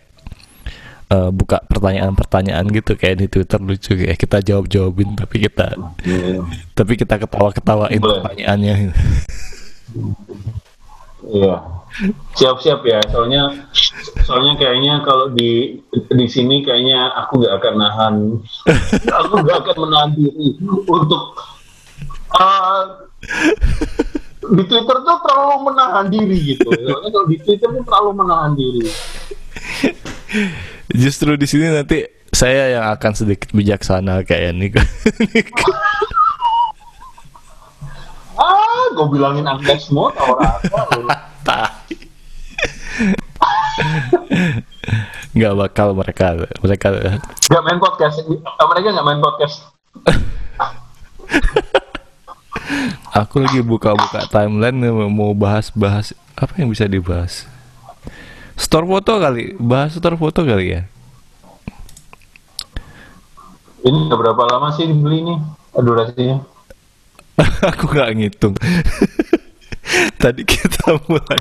eh, buka pertanyaan-pertanyaan gitu kayak di Twitter lucu kayak kita jawab-jawabin tapi kita tapi kita ketawa-ketawain pertanyaannya. Iya. Siap-siap ya. Soalnya soalnya kayaknya kalau di di sini kayaknya aku nggak akan nahan. aku nggak akan menahan diri untuk ah, di Twitter tuh terlalu menahan diri gitu. Soalnya kalau di Twitter tuh terlalu menahan diri. Justru di sini nanti saya yang akan sedikit bijaksana kayak ini. Gue bilangin angka semua tau lu. Tai. nggak bakal mereka mereka Nggak main podcast. Mereka nggak main podcast. aku lagi buka-buka timeline mau bahas-bahas apa yang bisa dibahas. Store foto kali, bahas store foto kali ya. Ini berapa lama sih dibeli ini durasinya? aku nggak ngitung. Tadi kita mulai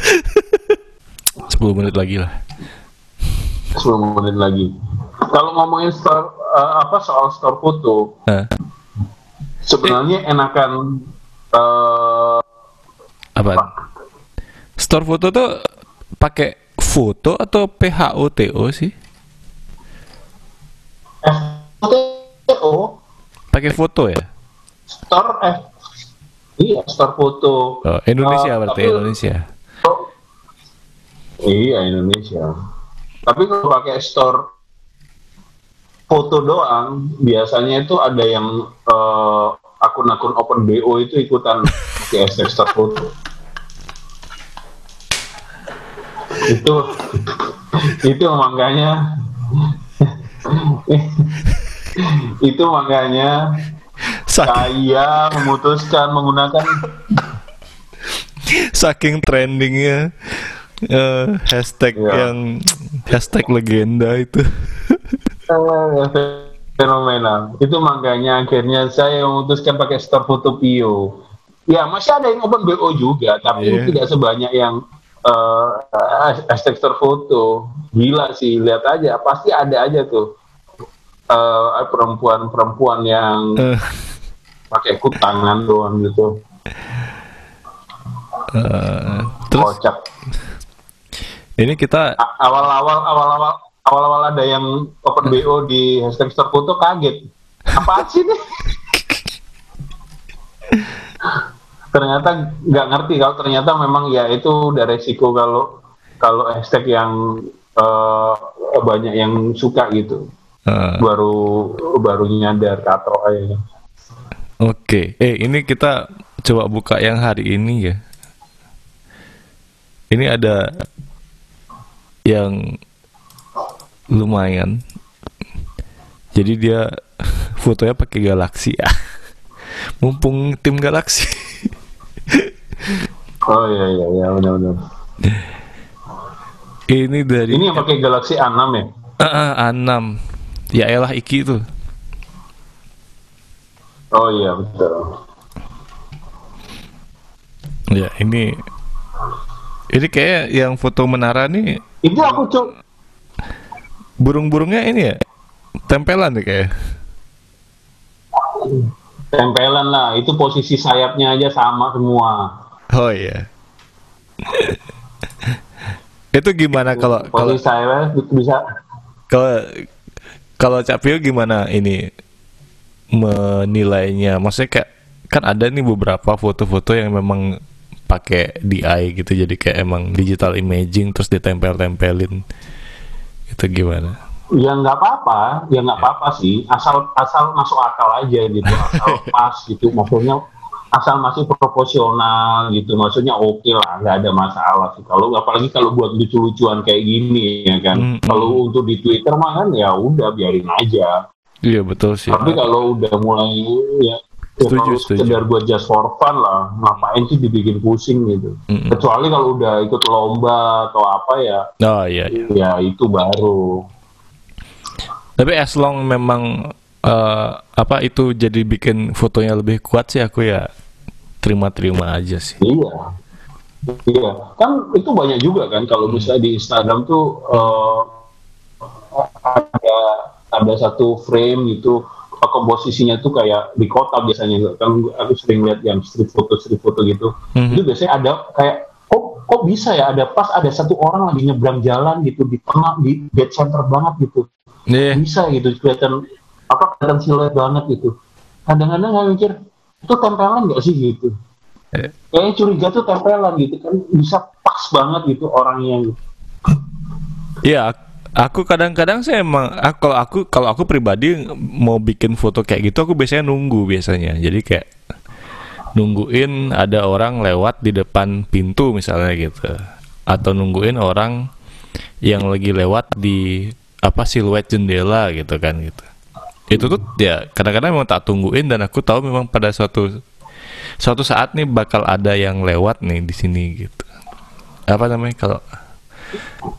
10 menit lagi lah. 10 menit lagi. Kalau ngomongin store uh, apa soal store foto, Hah? sebenarnya enakan uh, Apa? Store foto tuh pakai foto atau PHOTO sih? Pakai foto ya? Store F iya store foto. Oh, Indonesia Uh, berarti tapi- Indonesia. iya Indonesia. Tapi kalau pakai store foto doang biasanya itu ada yang eh, akun-akun open BO itu ikutan pakai hashtag store foto. Itu itu makanya itu makanya Saking, saya memutuskan menggunakan saking trendingnya eh, hashtag Iya. yang hashtag legenda itu. Eh, fenomenal. Itu makanya akhirnya saya memutuskan pakai store foto Pio. Ya masih ada yang open BO juga, tapi Iya. tidak sebanyak yang eh, hashtag store foto. Gila sih, lihat aja, pasti ada aja tuh perempuan-perempuan yang Eh, pakai kut tangan doang gitu, eh, terus kocak. ini kita Awal-awal, awal-awal, awal-awal ada yang open BO di hashtag store foto kaget. Apaan sih nih? ternyata nggak ngerti kalau ternyata memang ya itu udah resiko kalau kalau hashtag yang eh, banyak yang suka gitu eh, baru baru nyadar katro aja Oke, eh ini kita coba buka yang hari ini ya. Ini ada yang lumayan. Jadi dia fotonya pakai galaksi ya. Mumpung tim galaksi. oh iya iya iya benar-benar ini dari ini yang pakai Galaxy A6 ya Ah, ah, A6. Ya elah Iki tuh. Oh iya betul. Ya, ini ini kayak yang foto menara nih. Itu aku cok burung-burungnya ini ya? Tempelan nih kayak. tempelan lah itu posisi sayapnya aja sama semua. Oh iya. itu gimana kalau kalau sayapnya bisa kalau kalau Cak Pio gimana ini menilainya? Maksudnya kayak kan ada nih beberapa foto-foto yang memang pakai DI gitu jadi kayak emang digital imaging terus ditempel-tempelin. Itu gimana? ya nggak apa-apa. Ya nggak apa-apa sih. Asal asal masuk akal aja gitu. Asal pas gitu. Maksudnya asal masih proporsional gitu. Maksudnya oke lah nggak ada masalah sih. Kalau apalagi kalau buat lucu-lucuan kayak gini ya kan. Mm, mm. kalau untuk di Twitter mah kan ya udah biarin aja Iya betul sih. tapi kalau udah mulai ya ya Setuju, kalau setuju. sekedar buat just for fun lah ngapain sih dibikin pusing gitu Mm-mm. kecuali kalau udah ikut lomba atau apa ya Oh iya. iya. ya itu baru Tapi as long memang eh, apa itu jadi bikin fotonya lebih kuat sih aku ya terima-terima aja sih. Iya. Iya, kan itu banyak juga kan kalau misalnya di Instagram tuh eh, ada ada satu frame gitu komposisinya tuh kayak di kota biasanya kan aku sering lihat yang street foto street foto gitu. Mhm. Itu biasanya ada kayak kok kok bisa ya ada pas ada satu orang lagi nyebrang jalan gitu di tengah di dead center banget gitu. Iya. Bisa gitu kelihatan apa kelihatan siluet banget gitu. Kadang-kadang nggak mikir itu tempelan nggak sih gitu Eh. kayaknya curiga tuh tempelan gitu kan bisa pas banget gitu orangnya gitu. Iya, aku kadang-kadang saya emang aku, kalau aku kalau aku pribadi mau bikin foto kayak gitu aku biasanya nunggu biasanya. Jadi kayak nungguin ada orang lewat di depan pintu misalnya gitu. Atau nungguin orang yang lagi lewat di apa siluet jendela gitu kan gitu. Itu tuh ya kadang-kadang memang tak tungguin dan aku tahu memang pada suatu suatu saat nih bakal ada yang lewat nih di sini gitu apa namanya kalau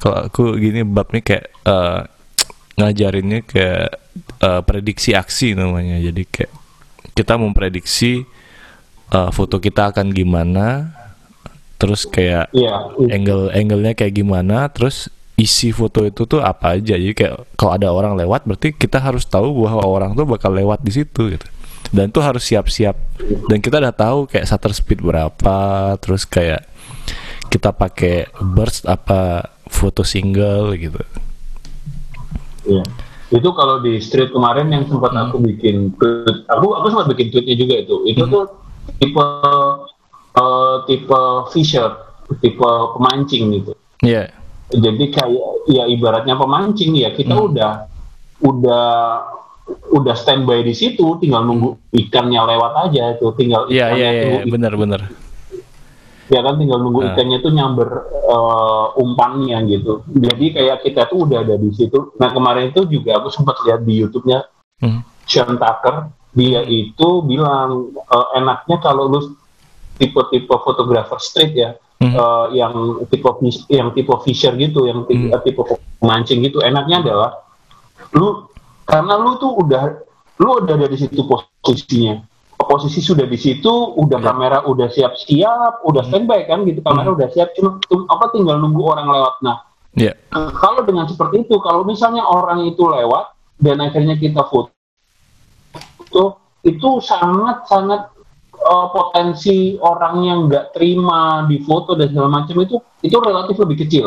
kalau aku gini bab nih kayak eh, ngajarinnya kayak eh, prediksi aksi namanya. Jadi kayak kita memprediksi eh, foto kita akan gimana terus kayak Iya, angle angle-nya kayak gimana terus isi foto itu tuh apa aja. Jadi kayak kalau ada orang lewat berarti kita harus tahu bahwa orang tuh bakal lewat di situ gitu. Dan tuh harus siap-siap. Dan kita udah tahu kayak shutter speed berapa terus kayak kita pakai burst apa foto single gitu Iya. Itu kalau di street kemarin yang sempat Hmm. aku bikin tweet, aku aku sempat bikin tweetnya juga itu. Itu Hmm. tuh tipe eh, tipe fisher, tipe pemancing gitu. Iya Jadi kayak ya ibaratnya pemancing ya kita Hmm. udah udah udah standby di situ, tinggal nunggu ikannya lewat aja itu, tinggal iya iya iya benar benar ya kan tinggal nunggu Nah. ikannya tuh nyamber eh, umpannya gitu. Jadi kayak kita tuh udah ada di situ. Nah kemarin itu juga aku sempat lihat di YouTube-nya Hmm. Sean Tucker, dia itu bilang eh, enaknya kalau lu tipe-tipe fotografer street ya, Hmm. eh, yang tipe yang tipe fisher gitu, yang tipe, Hmm. tipe pemancing gitu, enaknya adalah lu karena lu tuh udah lu udah ada di situ posisinya. Posisi sudah di situ, udah Ya. kamera udah siap-siap, udah standby kan gitu, kamera udah siap, cuma apa tinggal nunggu orang lewat. Nah, iya kalau dengan seperti itu, kalau misalnya orang itu lewat dan akhirnya kita foto, itu sangat-sangat eh, potensi orang yang nggak terima di foto dan segala macam itu itu relatif lebih kecil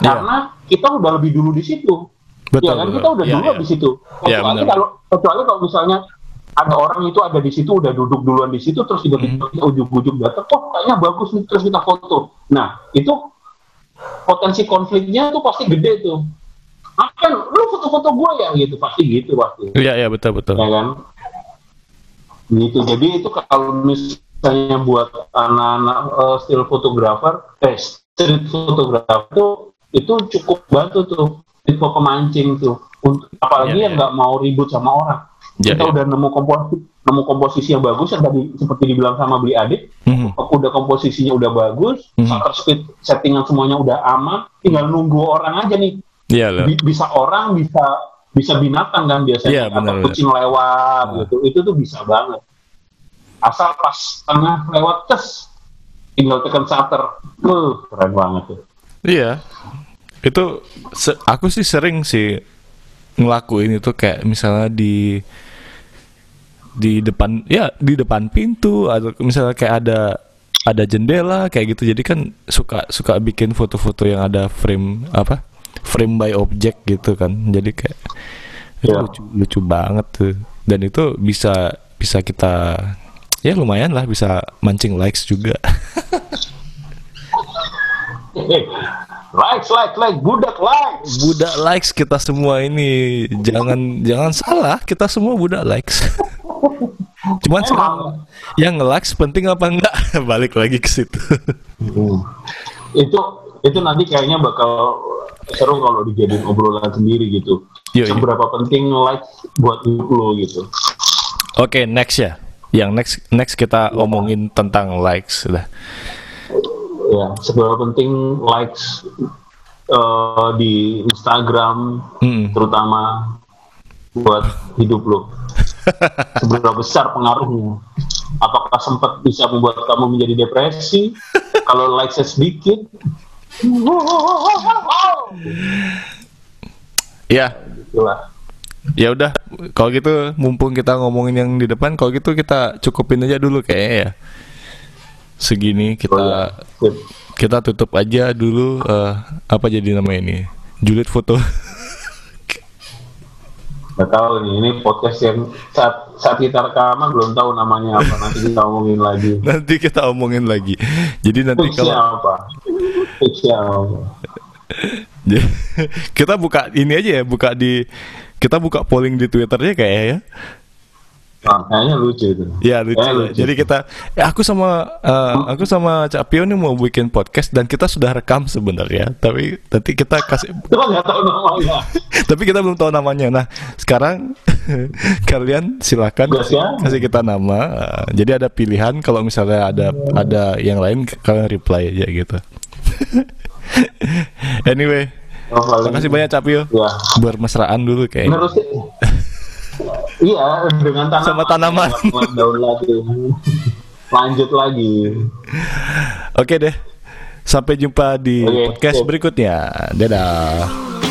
Iya. karena kita udah lebih dulu di situ. betul ya kan betul. kita udah Iya, dulu iya. di situ. Iya, Kecuali kalau kecuali kalau misalnya ada orang itu ada di situ udah duduk duluan di situ terus tiba-tiba Hmm. ujuk-ujuk datang, oh kayaknya bagus nih terus kita foto. Nah itu potensi konfliknya tuh pasti gede tuh. Akan lu foto-foto gue ya gitu pasti gitu pasti iya iya betul betul ya kan gitu jadi itu kalau misalnya buat anak-anak eh, still photographer eh street photographer tuh itu cukup bantu tuh tipe pemancing tuh Untuk- apalagi Iya, yang iya. nggak mau ribut sama orang Iya, kita iya. udah nemu komposisi nemu komposisi yang bagus yang tadi seperti dibilang sama beli adik Mhm. udah komposisinya udah bagus Mhm. shutter speed settingan semuanya udah aman tinggal nunggu orang aja nih iya loh Bi- bisa orang bisa bisa binatang kan biasanya Iya, atau benar, benar. kucing lewat Ah. gitu itu tuh bisa banget asal pas tengah lewat tes tinggal tekan shutter uh, keren banget tuh Iya, itu aku sih sering sih ngelakuin itu kayak misalnya di di depan ya di depan pintu atau misalnya kayak ada ada jendela kayak gitu. Jadi kan suka suka bikin foto-foto yang ada frame apa frame by object gitu kan. Jadi kayak itu Ya. lucu lucu banget tuh. Dan itu bisa bisa kita ya lumayan lah bisa mancing likes juga. Eh, likes like like budak likes. Budak likes kita semua ini. Jangan jangan salah kita semua budak likes cuman sekarang yang nge-likes penting apa enggak? Balik lagi ke situ. Hmm. itu itu nanti kayaknya bakal seru kalau dijadiin obrolan sendiri gitu. Yoi. seberapa penting likes buat lo gitu. Oke next ya. Yang next next kita omongin tentang likes udah. Ya seberapa penting likes eh, di Instagram Mm-mm. terutama buat hidup lo seberapa besar pengaruhnya? Apakah sempat bisa membuat kamu menjadi depresi? Kalau likesnya sedikit. Ya itulah ya udah kalau gitu mumpung kita ngomongin yang di depan kalau gitu kita cukupin aja dulu kayaknya ya. Segini Oh, ya. kita kita tutup aja dulu eh, apa jadi nama ini? Julid foto Gak tahu nih, ini podcast yang saat, saat kita rekaman belum tahu namanya apa. Nanti kita omongin lagi. nanti kita omongin lagi jadi nanti Fixnya kalau apa? Fixnya apa? kita buka ini aja ya buka di kita buka polling di twitternya kayak ya Nah, kayaknya lucu itu. Ya lucu. Kayaknya lah. Jadi kita, ya aku sama eh, aku sama Cak Pio nih mau bikin podcast dan kita sudah rekam sebenarnya. Tapi nanti kita kasih, tahu namanya. tapi kita belum tahu namanya. Nah sekarang kalian silakan kasih, ya. kasih kita nama. Eh, jadi ada pilihan. Kalau misalnya ada ada yang lain kalian reply aja gitu. anyway, Oh, paling- makasih banyak Cak Pio. Ya. Bermesraan dulu kayaknya. Iya, dengan tanaman. Sama tanaman. Daun lagi. Lanjut lagi. Oke deh. Sampai jumpa di Oke, podcast sip. berikutnya. Dadah.